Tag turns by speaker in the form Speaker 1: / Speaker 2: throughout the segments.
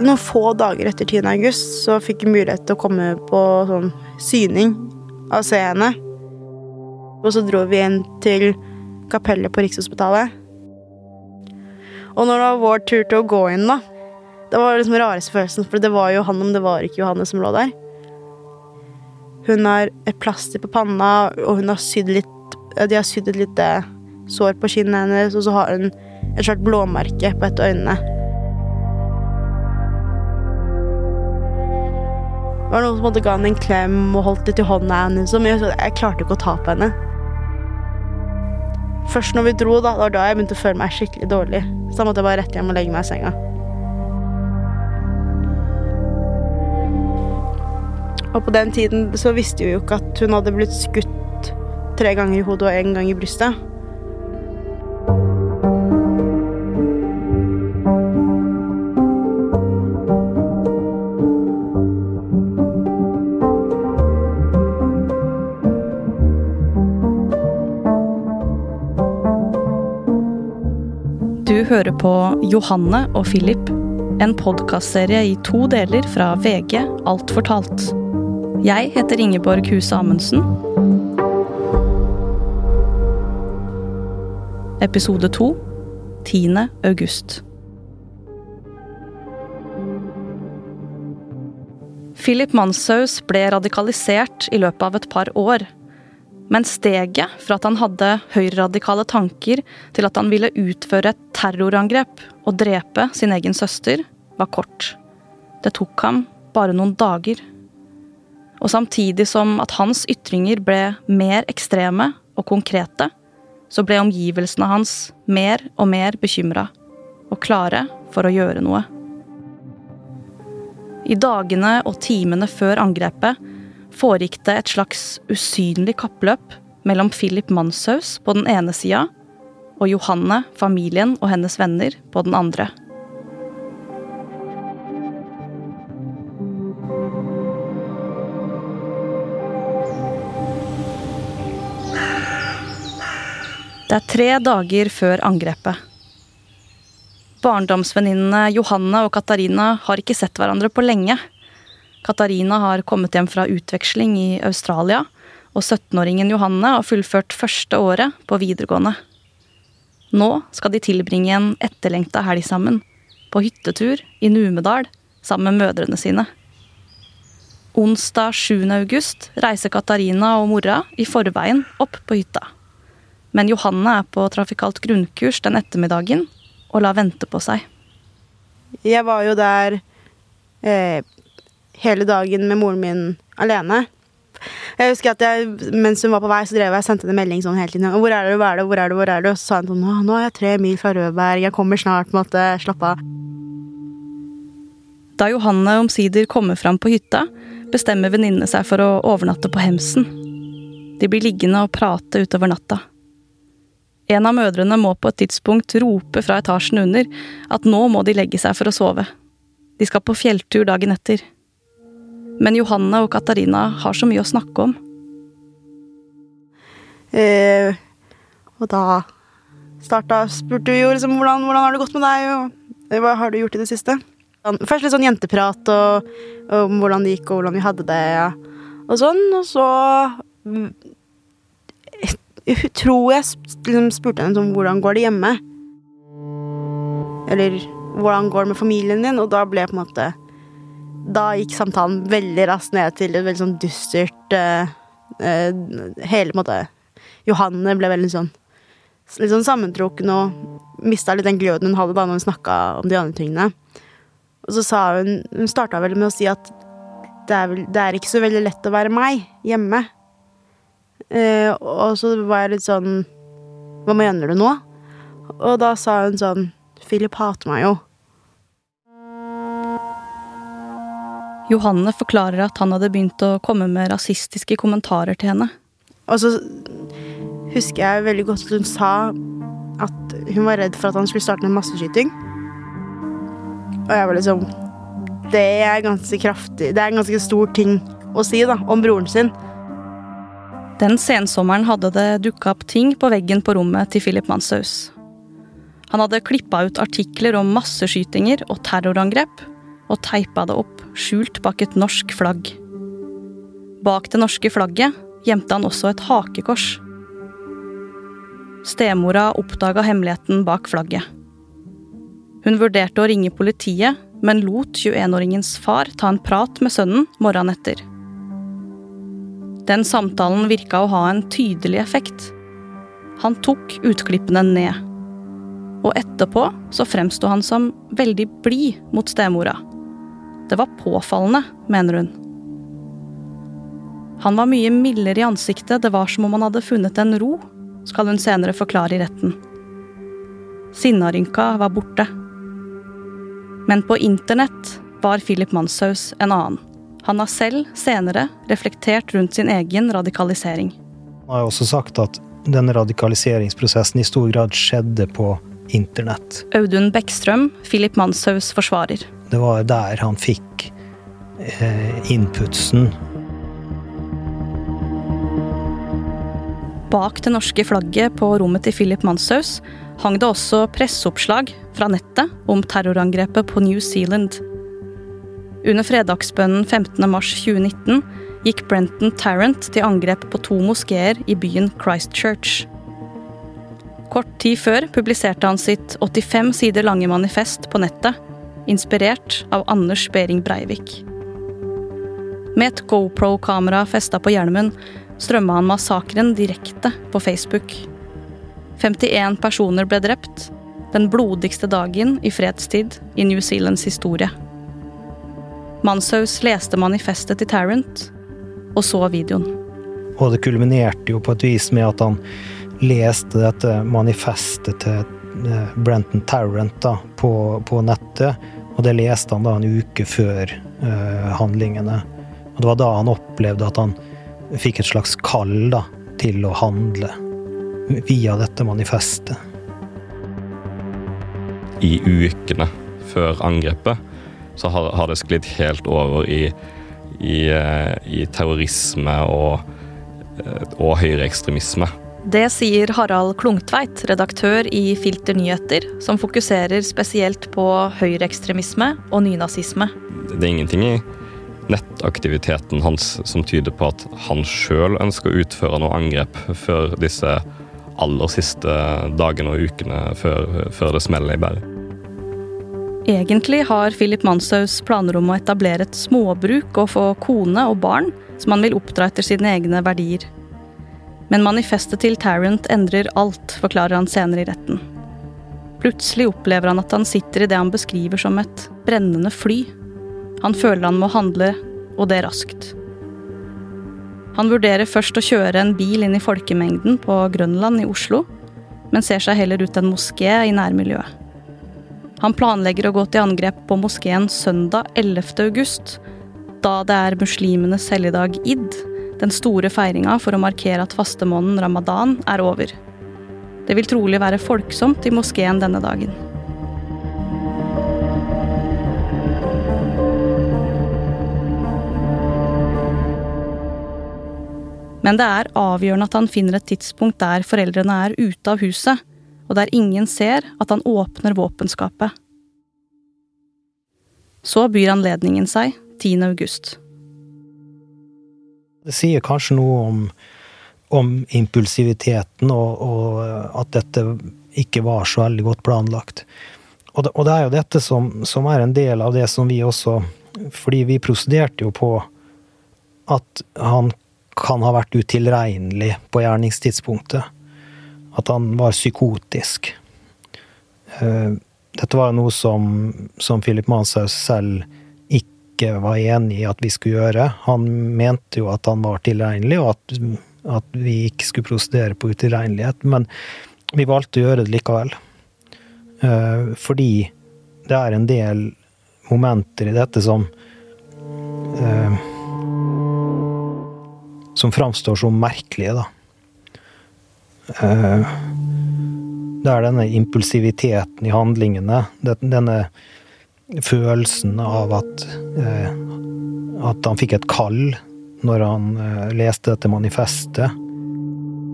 Speaker 1: Noen få dager etter 10. august så fikk jeg mulighet til å komme på sånn syning av scene. Og så dro vi inn til kapellet på Rikshospitalet. Og når det var vår tur til å gå inn, da Det var liksom rareste følelsen, for det var jo han, men det var ikke Johanne som lå der. Hun har et plaster på panna, og hun har sydd litt De har sydd et lite sår på kinnet hennes, og så har hun et svært blåmerke på et av øynene. Det var noen som måtte ga henne en klem og holdt litt i hånda hennes, jeg, jeg klarte ikke å ta på henne. Først når vi dro, da, det var da jeg begynte å føle meg skikkelig dårlig. Så da måtte jeg bare rett hjem og legge meg i senga. Og på den tiden så visste vi jo ikke at hun hadde blitt skutt tre ganger i hodet og én gang i brystet.
Speaker 2: Hører på Johanne og Philip, en podkastserie i to deler fra VG Alt fortalt. Jeg heter Ingeborg Huse Amundsen. Episode to 10. august. Philip Manshaus ble radikalisert i løpet av et par år. Men steget fra at han hadde høyreradikale tanker, til at han ville utføre et terrorangrep og drepe sin egen søster, var kort. Det tok ham bare noen dager. Og samtidig som at hans ytringer ble mer ekstreme og konkrete, så ble omgivelsene hans mer og mer bekymra og klare for å gjøre noe. I dagene og timene før angrepet foregikk det et slags usynlig kappløp mellom Philip Manshaus på den ene sida og Johanne, familien og hennes venner på den andre. Det er tre dager før angrepet. Barndomsvenninnene Johanne og Katarina har ikke sett hverandre på lenge. Katarina har kommet hjem fra utveksling i Australia, og 17-åringen Johanne har fullført første året på videregående. Nå skal de tilbringe en etterlengta helg sammen, på hyttetur i Numedal sammen med mødrene sine. Onsdag 7. august reiser Katarina og mora i forveien opp på hytta. Men Johanne er på trafikalt grunnkurs den ettermiddagen og lar vente på seg.
Speaker 1: Jeg var jo der eh, hele dagen med moren min alene. Jeg husker at jeg, Mens hun var på vei, så drev jeg og sendte henne melding sånn hele tiden. 'Hvor er du? Hvor er du? Hvor er du?' hvor er du? Og så sa hun sånn 'Nå er jeg tre mil fra Rødberg. Jeg kommer snart. Måtte slappe av'.
Speaker 2: Da Johanne omsider kommer fram på hytta, bestemmer venninnene seg for å overnatte på Hemsen. De blir liggende og prate utover natta. En av mødrene må på et tidspunkt rope fra etasjen under at nå må de legge seg for å sove. De skal på fjelltur dagen etter. Men Johanne og Katarina har så mye å snakke om.
Speaker 1: Eh, og da starta spurte vi jo liksom hvordan, hvordan har det gått med deg, og hva har du gjort i det siste? Først litt sånn jenteprat og, og om hvordan det gikk, og hvordan vi hadde det, ja. og sånn. Og så Jeg tror jeg liksom spurte henne om hvordan går det hjemme. Eller hvordan går det med familien din? Og da ble jeg på en måte Da gikk samtalen veldig raskt ned til et veldig sånn dystert uh, uh, Hele måte Johanne ble veldig sånn litt sånn sammentrukken og mista litt den gløden hun hadde da når hun snakka om de andre tingene. Og så sa hun Hun starta vel med å si at det er, vel, det er ikke så veldig lett å være meg hjemme. Uh, og så var jeg litt sånn Hva mener du nå? Og da sa hun sånn Philip hater meg jo.
Speaker 2: Johanne forklarer at han hadde begynt å komme med rasistiske kommentarer til henne.
Speaker 1: Og så husker jeg veldig godt at hun sa at hun var redd for at han skulle starte en masseskyting. Og jeg var liksom Det er ganske kraftig Det er en ganske stor ting å si da, om broren sin.
Speaker 2: Den sensommeren hadde det dukka opp ting på veggen på rommet til Philip Manshaus. Han hadde klippa ut artikler om masseskytinger og terrorangrep, og teipa det opp, skjult bak et norsk flagg. Bak det norske flagget gjemte han også et hakekors. Stemora oppdaga hemmeligheten bak flagget. Hun vurderte å ringe politiet, men lot 21-åringens far ta en prat med sønnen morgenen etter. Den samtalen virka å ha en tydelig effekt. Han tok utklippene ned. Og etterpå så fremsto han som veldig blid mot stemora. Det var påfallende, mener hun. Han var mye mildere i ansiktet, det var som om han hadde funnet en ro, skal hun senere forklare i retten. Sinnarynka var borte. Men på internett var Philip Manshaus en annen. Han har selv senere reflektert rundt sin egen radikalisering.
Speaker 3: Han har også sagt at denne radikaliseringsprosessen i stor grad skjedde på internett.
Speaker 2: Audun Bekkstrøm, Philip Manshaus forsvarer.
Speaker 3: Det var der han fikk eh, inputsen.
Speaker 2: Bak det norske flagget på rommet til Philip Manshaus hang det også presseoppslag fra nettet om terrorangrepet på New Zealand. Under fredagsbønnen 15.3.2019 gikk Brenton Tarrant til angrep på to moskeer i byen Christchurch. Kort tid før publiserte han sitt 85 sider lange manifest på nettet, inspirert av Anders Behring Breivik. Med et GoPro-kamera festa på hjelmen strømma han massakren direkte på Facebook. 51 personer ble drept, den blodigste dagen i fredstid i New Zealands historie. Manshaus leste manifestet til Tarrant og så videoen.
Speaker 3: Og det kulminerte jo på et vis med at han leste dette manifestet til eh, Brenton Tarrant da, på, på nettet. Og det leste han da en uke før uh, handlingene. Og det var da han opplevde at han fikk et slags kall da, til å handle via dette manifestet.
Speaker 4: I ukene før angrepet så har, har det sklidd helt over i, i, eh, i terrorisme og, eh, og høyreekstremisme.
Speaker 2: Det sier Harald Klungtveit, redaktør i Filter nyheter, som fokuserer spesielt på høyreekstremisme og nynazisme.
Speaker 4: Det er ingenting i nettaktiviteten hans som tyder på at han sjøl ønsker å utføre noe angrep før disse aller siste dagene og ukene før, før det smeller i bæret.
Speaker 2: Egentlig har Philip Manshaus planer om å etablere et småbruk og få kone og barn som han vil oppdra etter sine egne verdier. Men manifestet til Tarrant endrer alt, forklarer han senere i retten. Plutselig opplever han at han sitter i det han beskriver som et brennende fly. Han føler han må handle, og det raskt. Han vurderer først å kjøre en bil inn i folkemengden på Grønland i Oslo, men ser seg heller ut en moské i nærmiljøet. Han planlegger å gå til angrep på moskeen søndag 11. august, da det er muslimenes helligdag id, den store feiringa for å markere at fastemåneden ramadan er over. Det vil trolig være folksomt i moskeen denne dagen. Men det er avgjørende at han finner et tidspunkt der foreldrene er ute av huset, og der ingen ser at han åpner våpenskapet. Så byr anledningen seg 10. august.
Speaker 3: Det sier kanskje noe om, om impulsiviteten, og, og, at dette ikke var så veldig godt planlagt. Og det, og det er jo dette som, som, er en del av det som vi også Fordi vi prosederte jo på at han kan ha vært utilregnelig på gjerningstidspunktet. At han var psykotisk. Eh, dette var noe som, som Philip Manshaus selv ikke var enig i at vi skulle gjøre. Han mente jo at han var tilregnelig, og at, at vi ikke skulle prosedere på utilregnelighet. Men vi valgte å gjøre det likevel. Eh, fordi det er en del momenter i dette som eh, Som framstår som merkelige, da. Eh, det er denne impulsiviteten i handlingene. Denne følelsen av at, eh, at han fikk et kall når han eh, leste dette manifestet.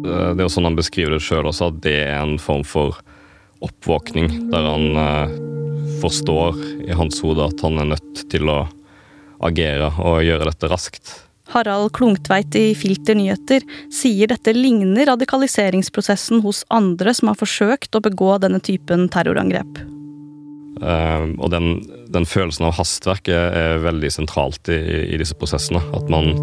Speaker 4: Det er jo sånn han beskriver det sjøl også, at det er en form for oppvåkning. Der han forstår i hans hode at han er nødt til å agere og gjøre dette raskt.
Speaker 2: Harald Klungtveit i Filter nyheter sier dette ligner radikaliseringsprosessen hos andre som har forsøkt å begå denne typen terrorangrep.
Speaker 4: Uh, og den, den, følelsen av hastverk er, er veldig sentralt i, i, disse prosessene. At man,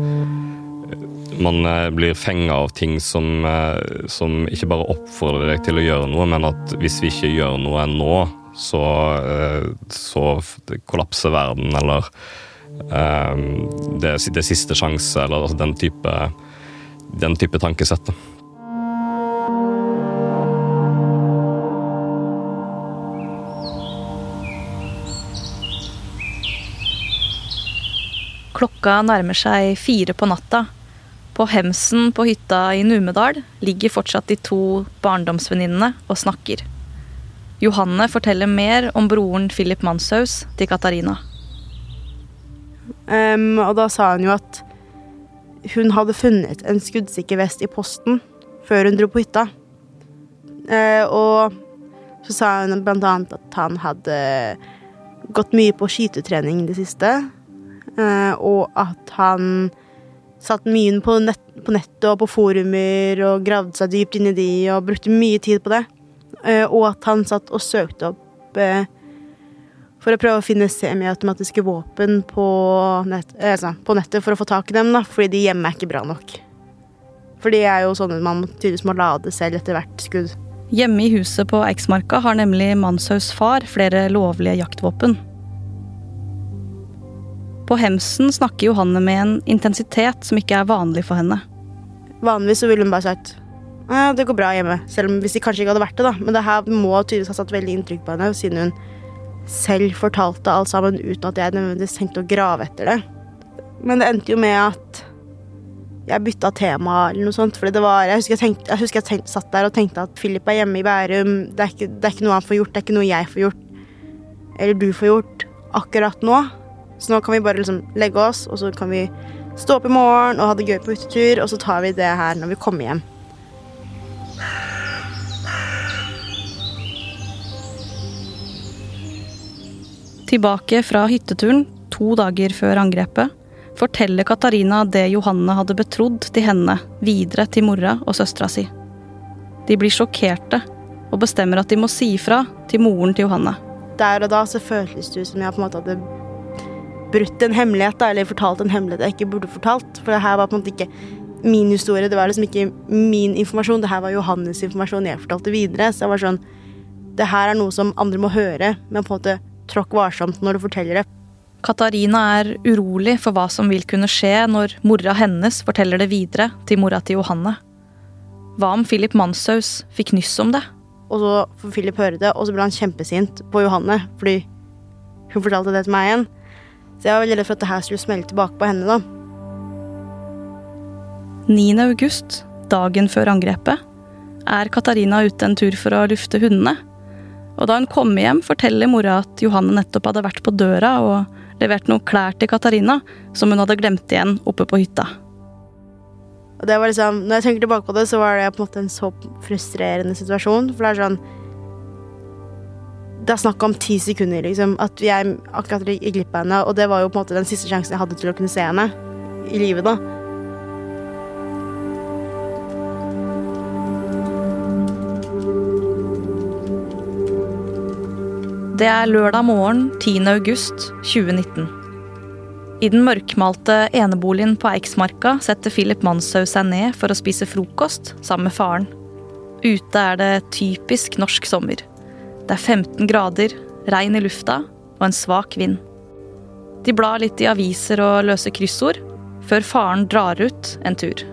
Speaker 4: man uh, blir fenga av ting som, uh, som, ikke bare oppfordrer deg til å gjøre noe, men at hvis vi ikke gjør noe nå, så, så kollapser verden, eller det, det siste sjanse, eller altså den type, den type tankesett.
Speaker 2: Klokka nærmer seg fire på natta. På hemsen på hytta i Numedal ligger fortsatt de to barndomsvenninnene og snakker. Johanne forteller mer om broren Philip Manshaus til Katarina.
Speaker 1: Um, og da sa hun jo at hun hadde funnet en skuddsikker vest i posten før hun dro på hytta. Uh, og så sa hun blant annet at han hadde gått mye på skytetrening i det siste. Uh, og at han satt mye på, nett, på, nettet og på forumer og gravde seg dypt inn i de og brukte mye tid på det. Uh, og at han satt og søkte opp uh, for å prøve å finne semiautomatiske våpen på, nett, altså, på, nettet for å få tak i dem, da, fordi de hjemme er ikke bra nok. For de er jo sånne man tydeligvis må lade selv etter hvert skudd.
Speaker 2: Hjemme i huset på Eiksmarka har nemlig Manshaus far flere lovlige jaktvåpen. På Hemsen snakker Johanne med en intensitet som ikke er vanlig for henne.
Speaker 1: Vanligvis så ville hun bare sagt ja, det går bra hjemme, selv om hvis de kanskje ikke hadde vært det. da. Men det her må tydeligvis ha satt veldig inntrykk på henne, siden hun selv fortalte alt sammen uten at jeg nødvendigvis tenkte å grave etter det. Men det endte jo med at jeg bytta tema eller noe sånt. Fordi jeg husker jeg, tenkte, jeg, husker jeg tenkte, satt der og tenkte at Philip er hjemme i Bærum. Det er, ikke, det er ikke noe han får gjort, det er ikke noe jeg får gjort. Eller du får gjort akkurat nå. Så nå kan vi bare liksom legge oss, og så kan vi stå opp i morgen og ha det gøy på hyttetur, og så tar vi det her når vi kommer hjem.
Speaker 2: Tilbake fra hytteturen to dager før angrepet forteller Katarina det Johanne hadde betrodd til henne, videre til mora og søstera si. De blir sjokkerte og bestemmer at de må si ifra til moren til Johanne.
Speaker 1: Der og da så føltes det ut som jeg på en måte hadde brutt en hemmelighet, da, eller fortalt en hemmelighet jeg ikke burde fortalt. For det her var på en måte ikke min historie, det var liksom ikke min informasjon. Det her var Johannes informasjon jeg fortalte videre. Så jeg var sånn Det her er noe som andre må høre, men på en måte tråkk varsomt når du forteller det.
Speaker 2: Katarina er urolig for hva som vil kunne skje når mora hennes forteller det videre til mora til Johanne. Hva om Philip Manshaus fikk nyss om det?
Speaker 1: Og så får Philip høre det, og så ble han kjempesint på Johanne fordi hun fortalte det til meg igjen. Så jeg var veldig redd for at det her skulle smelle tilbake på henne, da.
Speaker 2: 9. august, dagen før angrepet, er Katarina ute en tur for å lufte hundene. Og da hun kommer hjem, forteller mora at Johanne nettopp hadde vært på døra og levert noen klær til Katarina som hun hadde glemt igjen oppe på hytta.
Speaker 1: Og det var liksom, Når jeg tenker tilbake på det, så var det på en måte en så frustrerende situasjon. For det er sånn det er snakk om ti sekunder, liksom. At jeg akkurat gikk glipp av henne. Og det var jo på en måte den siste sjansen jeg hadde til å kunne se henne i livet, da.
Speaker 2: Det er lørdag morgen 10. august 2019. I den mørkmalte eneboligen på Eiksmarka setter Philip Manshaug seg ned for å spise frokost sammen med faren. Ute er det typisk norsk sommer. Det er 15 grader, regn i lufta og en svak vind. De blar litt i aviser og løser kryssord, før faren drar ut en tur.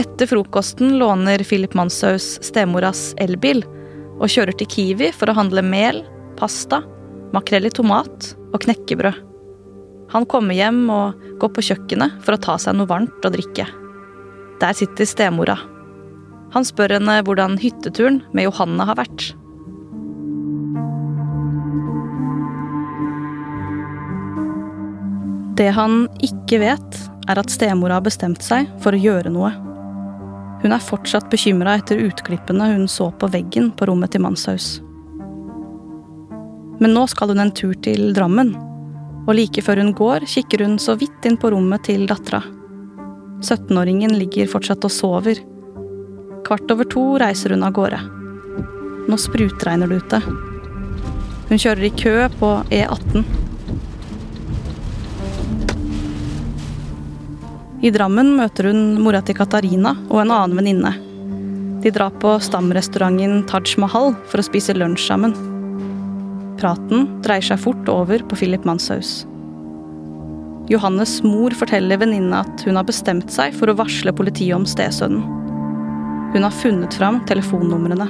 Speaker 2: Etter frokosten låner Philip Manshaus stemoras elbil og kjører til Kiwi for å handle mel, pasta, makrell i tomat og knekkebrød. Han kommer hjem og går på kjøkkenet for å ta seg noe varmt å drikke. Der sitter stemora. Han spør henne hvordan hytteturen med Johanne har vært. Det han ikke vet, er at stemora har bestemt seg for å gjøre noe. Hun er fortsatt bekymra etter utklippene hun så på veggen på rommet til Manshaus. Men nå skal hun en tur til Drammen. Og like før hun går, kikker hun så vidt inn på rommet til dattera. 17-åringen ligger fortsatt og sover. Kvart over to reiser hun av gårde. Nå sprutregner det ute. Hun kjører i kø på E18. I Drammen møter hun mora til Katarina og en annen venninne. De drar på stamrestauranten Taj Mahal for å spise lunsj sammen. Praten dreier seg fort over på Philip Manshaus. Johannes mor forteller venninna at hun har bestemt seg for å varsle politiet om stesønnen. Hun har funnet fram telefonnumrene.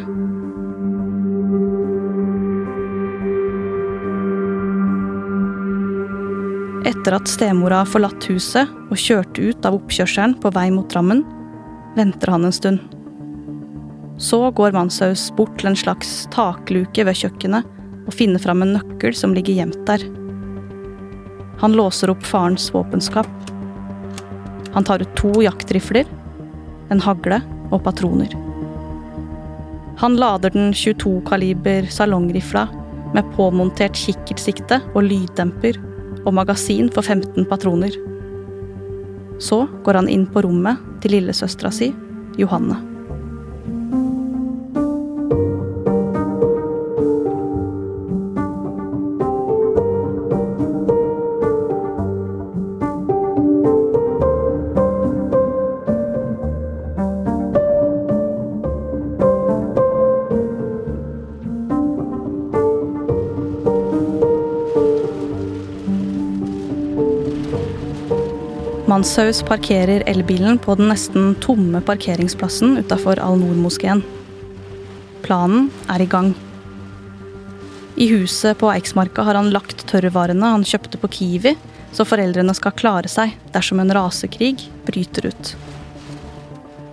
Speaker 2: Etter at stemora har forlatt huset og kjørt ut av oppkjørselen på vei mot Drammen, venter han en stund. Så går Manshaus bort til en slags takluke ved kjøkkenet og finner fram en nøkkel som ligger gjemt der. Han låser opp farens våpenskap. Han tar ut to jaktrifler, en hagle og patroner. Han lader den 22-kaliber salongrifla med påmontert kikkertsikte og lyddemper og magasin for 15 patroner. Så går han inn på rommet til lillesøstera si, Johanne. Manshaus parkerer elbilen på den nesten tomme parkeringsplassen utafor Al-Noor-moskeen. Planen er i gang. I huset på Eiksmarka har han lagt tørrvarene han kjøpte på Kiwi, så foreldrene skal klare seg dersom en rasekrig bryter ut.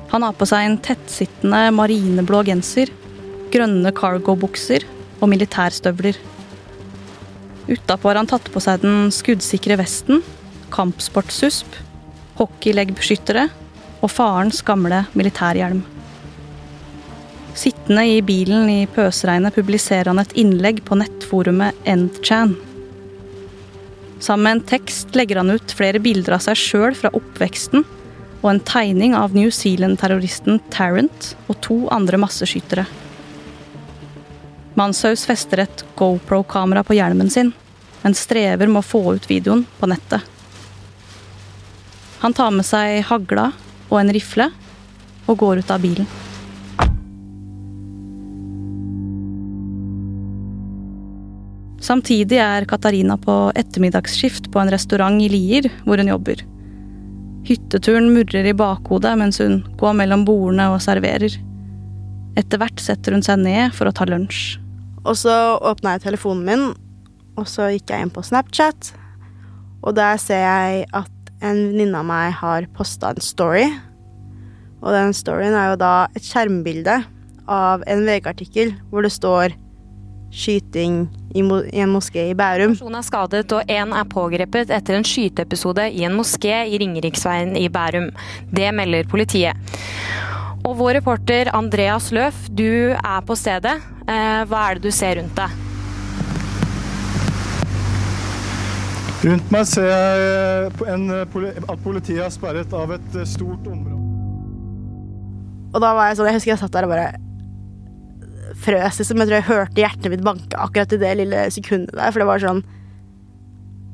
Speaker 2: Han har på seg en tettsittende marineblå genser, grønne cargo-bukser og militærstøvler. Utapå har han tatt på seg den skuddsikre vesten, kampsportsusp hockeyleggbeskyttere og farens gamle militærhjelm. Sittende i bilen i pøsregnet publiserer han et innlegg på nettforumet EndChan. Sammen med en tekst legger han ut flere bilder av seg sjøl fra oppveksten og en tegning av New Zealand-terroristen Tarrant og to andre masseskyttere. Manshaus fester et GoPro-kamera på hjelmen sin, men strever med å få ut videoen på nettet. Han tar med seg hagla og en rifle og går ut av bilen. Samtidig er Katarina på ettermiddagsskift på en restaurant i Lier, hvor hun jobber. Hytteturen murrer i bakhodet mens hun går mellom bordene og serverer. Etter hvert setter hun seg ned for å ta lunsj.
Speaker 1: Og så åpna jeg telefonen min, og så gikk jeg inn på Snapchat. Og der ser jeg at en venninne av meg har posta en story. Og den storyen er jo da et skjermbilde av en VG-artikkel hvor det står 'skyting i, i en moské i Bærum'.
Speaker 5: En person er skadet og én er pågrepet etter en skyteepisode i en moské i Ringeriksveien i Bærum. Det melder politiet. Og vår reporter Andreas Løf, du er på stedet. Eh, hva er det du ser rundt deg?
Speaker 6: Rundt meg ser jeg en, at politiet er sperret av et eh, stort område.
Speaker 1: Og da var jeg sånn, jeg husker jeg satt der og bare frøs, liksom. Jeg tror jeg hørte hjertet mitt banke akkurat i det lille sekundet der, for det var sånn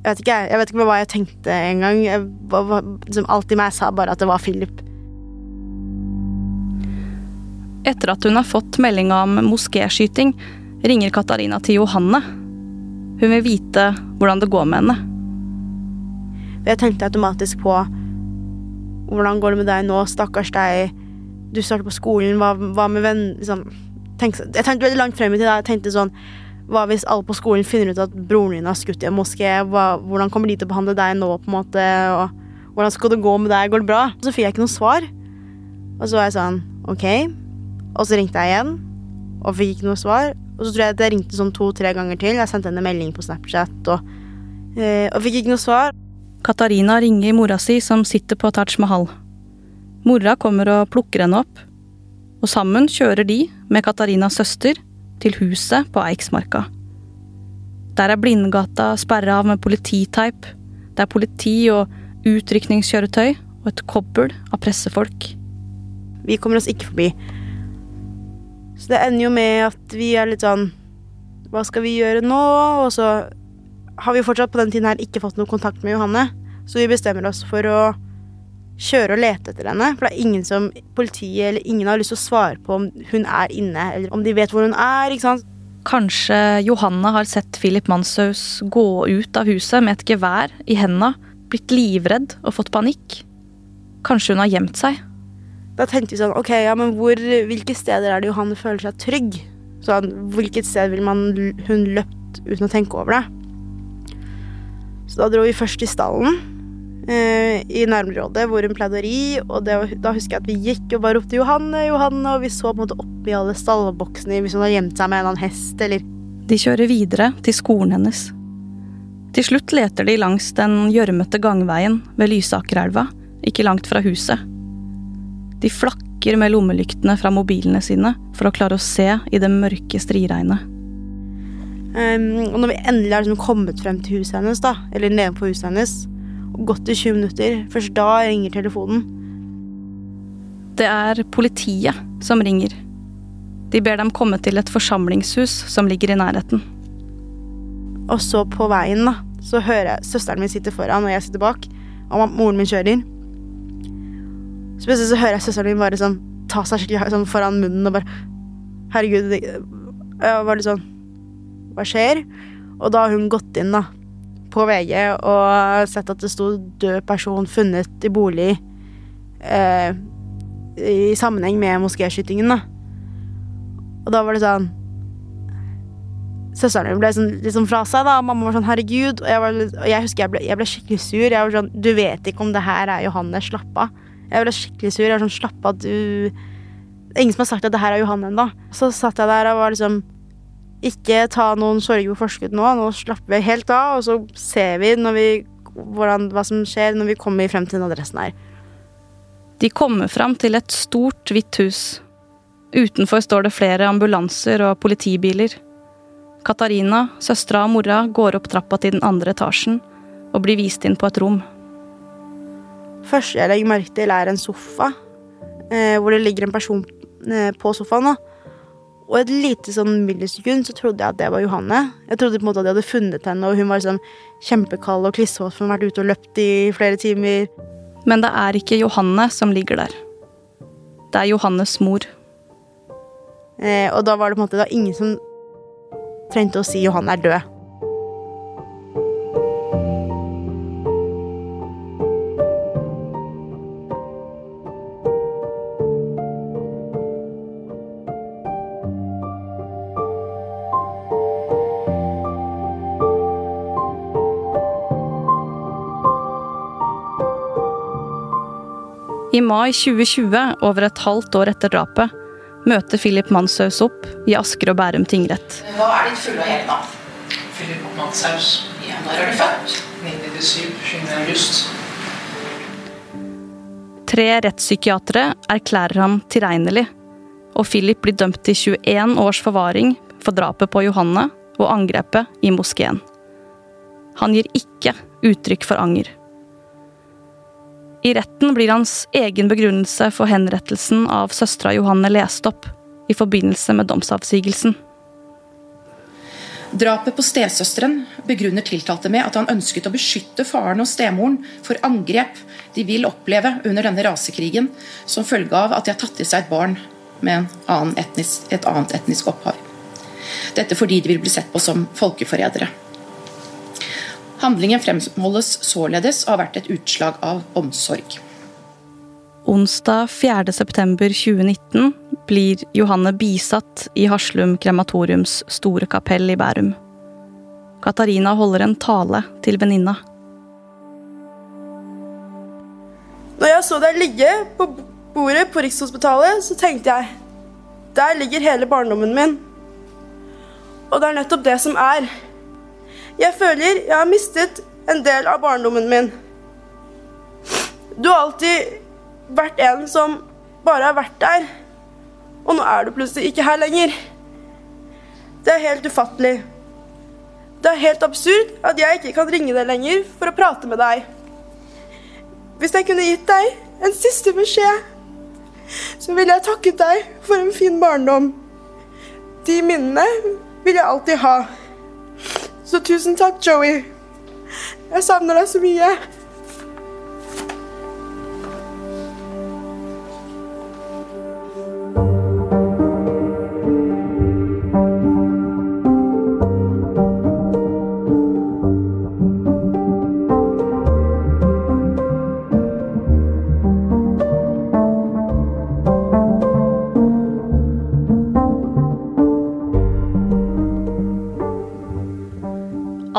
Speaker 1: Jeg vet ikke, jeg vet ikke hva jeg tenkte engang. Liksom, alt i meg sa bare at det var Philip.
Speaker 2: Etter at hun har fått melding om moskéskyting, ringer Katarina til Johanne. Hun vil vite hvordan det går med henne.
Speaker 1: Jeg tenkte automatisk på hvordan går det med deg nå, stakkars deg, du starter på skolen, hva, hva med venn liksom, tenk, Jeg tenkte veldig langt frem i tid. Jeg tenkte sånn Hva hvis alle på skolen finner ut at broren din har skutt i en moské? Hva, hvordan kommer de til å behandle deg nå, på en måte? Og hvordan skal det gå med deg? Går det bra? Så fikk jeg ikke noe svar. Og så var jeg sånn Ok. Og så ringte jeg igjen, og fikk ikke noe svar. Og så tror jeg at jeg ringte sånn to-tre ganger til. Jeg sendte henne melding på Snapchat og, øh, og fikk ikke noe svar.
Speaker 2: Katarina ringer mora si, som sitter på Taj Mahal. Mora kommer og plukker henne opp, og sammen kjører de, med Katarinas søster, til huset på Eiksmarka. Der er Blindgata sperra av med polititeip. Det er politi og utrykningskjøretøy og et kobbel av pressefolk.
Speaker 1: Vi kommer oss ikke forbi. Så det ender jo med at vi er litt sånn Hva skal vi gjøre nå? Og så har vi fortsatt på den tiden her ikke fått noe kontakt med Johanne. Så vi bestemmer oss for å kjøre og lete etter henne. For det er ingen som politiet eller ingen har lyst til å svare på om hun er inne, eller om de vet hvor hun er. ikke sant?
Speaker 2: Kanskje Johanne har sett Philip Manshaus gå ut av huset med et gevær i henda, blitt livredd og fått panikk. Kanskje hun har gjemt seg.
Speaker 1: Da tenkte vi sånn, ok, ja, men hvor, hvilke steder er det Johanne føler seg trygg? Sånn, hvilket sted vil man, hun løpt uten å tenke over det? Så da dro vi først i stallen eh, i nærområdet hvor hun pleide å ri. Og det, da husker jeg at vi gikk og bare ropte 'Johanne, Johanne', og vi så på en måte opp i alle stallboksene hvis hun hadde gjemt seg med en annen hest, eller
Speaker 2: De kjører videre til skolen hennes. Til slutt leter de langs den gjørmete gangveien ved Lysakerelva, ikke langt fra huset. De flakker med lommelyktene fra mobilene sine for å klare å se i det mørke striregnet.
Speaker 1: Um, og når vi endelig har liksom kommet frem til huset hennes, da, eller nedenfor huset hennes, og gått i 20 minutter, først da ringer telefonen.
Speaker 2: Det er politiet som ringer. De ber dem komme til et forsamlingshus som ligger i nærheten.
Speaker 1: Og så på veien, da, så hører jeg søsteren min sitte foran, og jeg sitter bak, og moren min kjører. Så plutselig så hører jeg søsteren min bare sånn ta seg skikkelig sånn foran munnen og bare Herregud. Det, var litt sånn hva skjer? Og da har hun gått inn da, på VG og sett at det sto 'død person funnet i bolig' eh, i sammenheng med moskéskytingen. Og da var det sånn Søsteren min ble sånn, litt sånn fra seg, da. Mamma var sånn 'herregud'. Og jeg, var og jeg husker jeg ble, jeg ble, skikkelig sur. Jeg var sånn 'Du vet ikke om det her er Johanne. Slapp av'. Jeg ble skikkelig sur. Jeg var sånn 'Slapp av, du ingen som har sagt at det her er Johanne ennå'. Så satt jeg der og var liksom ikke ta noen sorg på forskudd nå. Nå slapper vi helt av, og så ser vi, vi hvordan, hva som skjer når vi kommer frem til den adressen her.
Speaker 2: De kommer frem til et stort, hvitt hus. Utenfor står det flere ambulanser og politibiler. Katarina, søstera og mora går opp trappa til den andre etasjen og blir vist inn på et rom.
Speaker 1: Første jeg legger merke til, er en sofa, eh, hvor det ligger en person eh, på sofaen. da. Og et lite sånn millisekund så trodde jeg at det var Johanne. Jeg trodde på en måte at de hadde funnet henne, og hun var liksom kjempekald og klissvåt for hun hadde vært ute og løpt i flere timer.
Speaker 2: Men det er ikke Johanne som ligger der. Det er Johannes mor.
Speaker 1: Eh, og da var det på en måte da ingen som trengte å si Johanne er død.
Speaker 2: I mai 2020, over et halvt år etter drapet, møter Philip Manshaus opp i Asker og Bærum tingrett.
Speaker 7: Hva er ditt fulle og hele navn? Philip Manshaus. Ja, når er du født? 1997. 20. august.
Speaker 2: Tre rettspsykiatere erklærer ham tilregnelig, og Philip blir dømt til 21 års forvaring for drapet på Johanne og angrepet i moskeen. Han gir ikke uttrykk for anger. I retten blir hans egen begrunnelse for henrettelsen av søstera Johanne lest opp i forbindelse med domsavsigelsen.
Speaker 7: Drapet på stesøsteren begrunner tiltalte med at han ønsket å beskytte faren og stemoren for angrep de vil oppleve under denne rasekrigen som følge av at de har tatt i seg et barn med etnisk, et annet etnisk opphav. Dette fordi de vil bli sett på som folkeforrædere. Handlingen fremholdes således å ha vært et utslag av omsorg.
Speaker 2: Onsdag 4.9.2019 blir Johanne bisatt i Haslum krematoriums store kapell i Bærum. Katarina holder en tale til venninna.
Speaker 1: Når jeg så deg ligge på bordet på Rikshospitalet, så tenkte jeg Der ligger hele barndommen min. Og det er nettopp det som er. Jeg føler jeg har mistet en del av barndommen min. Du har alltid vært en som bare har vært der. Og nå er du plutselig ikke her lenger. Det er helt ufattelig. Det er helt absurd at jeg ikke kan ringe deg lenger for å prate med deg. Hvis jeg kunne gitt deg en siste beskjed, så ville jeg takket deg for en fin barndom. De minnene vil jeg alltid ha. Så tusen takk, Joey. Jeg savner deg så mye.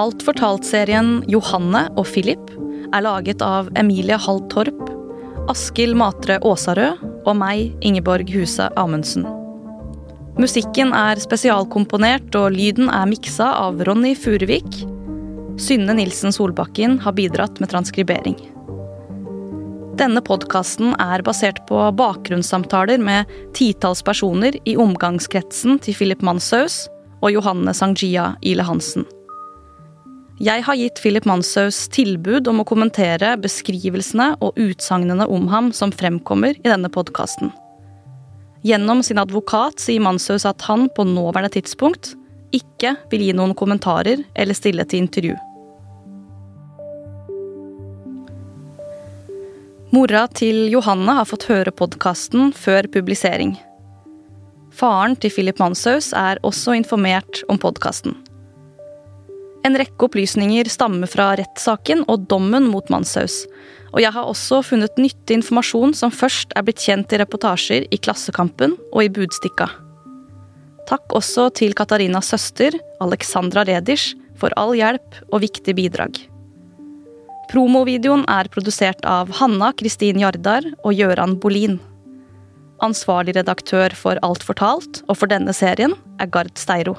Speaker 2: Alt fortalt-serien Johanne og Philip er laget av Emilie Hall Torp, Askild Matre Åsarød og meg, Ingeborg Huse Amundsen. Musikken er spesialkomponert, og lyden er miksa av Ronny Furuvik. Synne Nilsen Solbakken har bidratt med transkribering. Denne podkasten er basert på bakgrunnssamtaler med titalls personer i omgangskretsen til Philip Manshaus og Johanne Sangjia Ile Hansen. Jeg har gitt Philip Manshaus tilbud om å kommentere beskrivelsene og utsagnene om ham som fremkommer i denne podkasten. Gjennom sin advokat sier Manshaus at han på nåværende tidspunkt ikke vil gi noen kommentarer eller stille til intervju. Mora til Johanne har fått høre podkasten før publisering. Faren til Philip Manshaus er også informert om podkasten. En rekke opplysninger stammer fra rettssaken og dommen mot Manshaus. Og jeg har også funnet nyttig informasjon som først er blitt kjent i reportasjer i Klassekampen og i Budstikka. Takk også til Katarinas søster, Alexandra Redisch, for all hjelp og viktig bidrag. Promovideoen er produsert av Hanna Kristin Jardar og Gøran Bolin. Ansvarlig redaktør for Alt fortalt og for denne serien er Gard Steiro.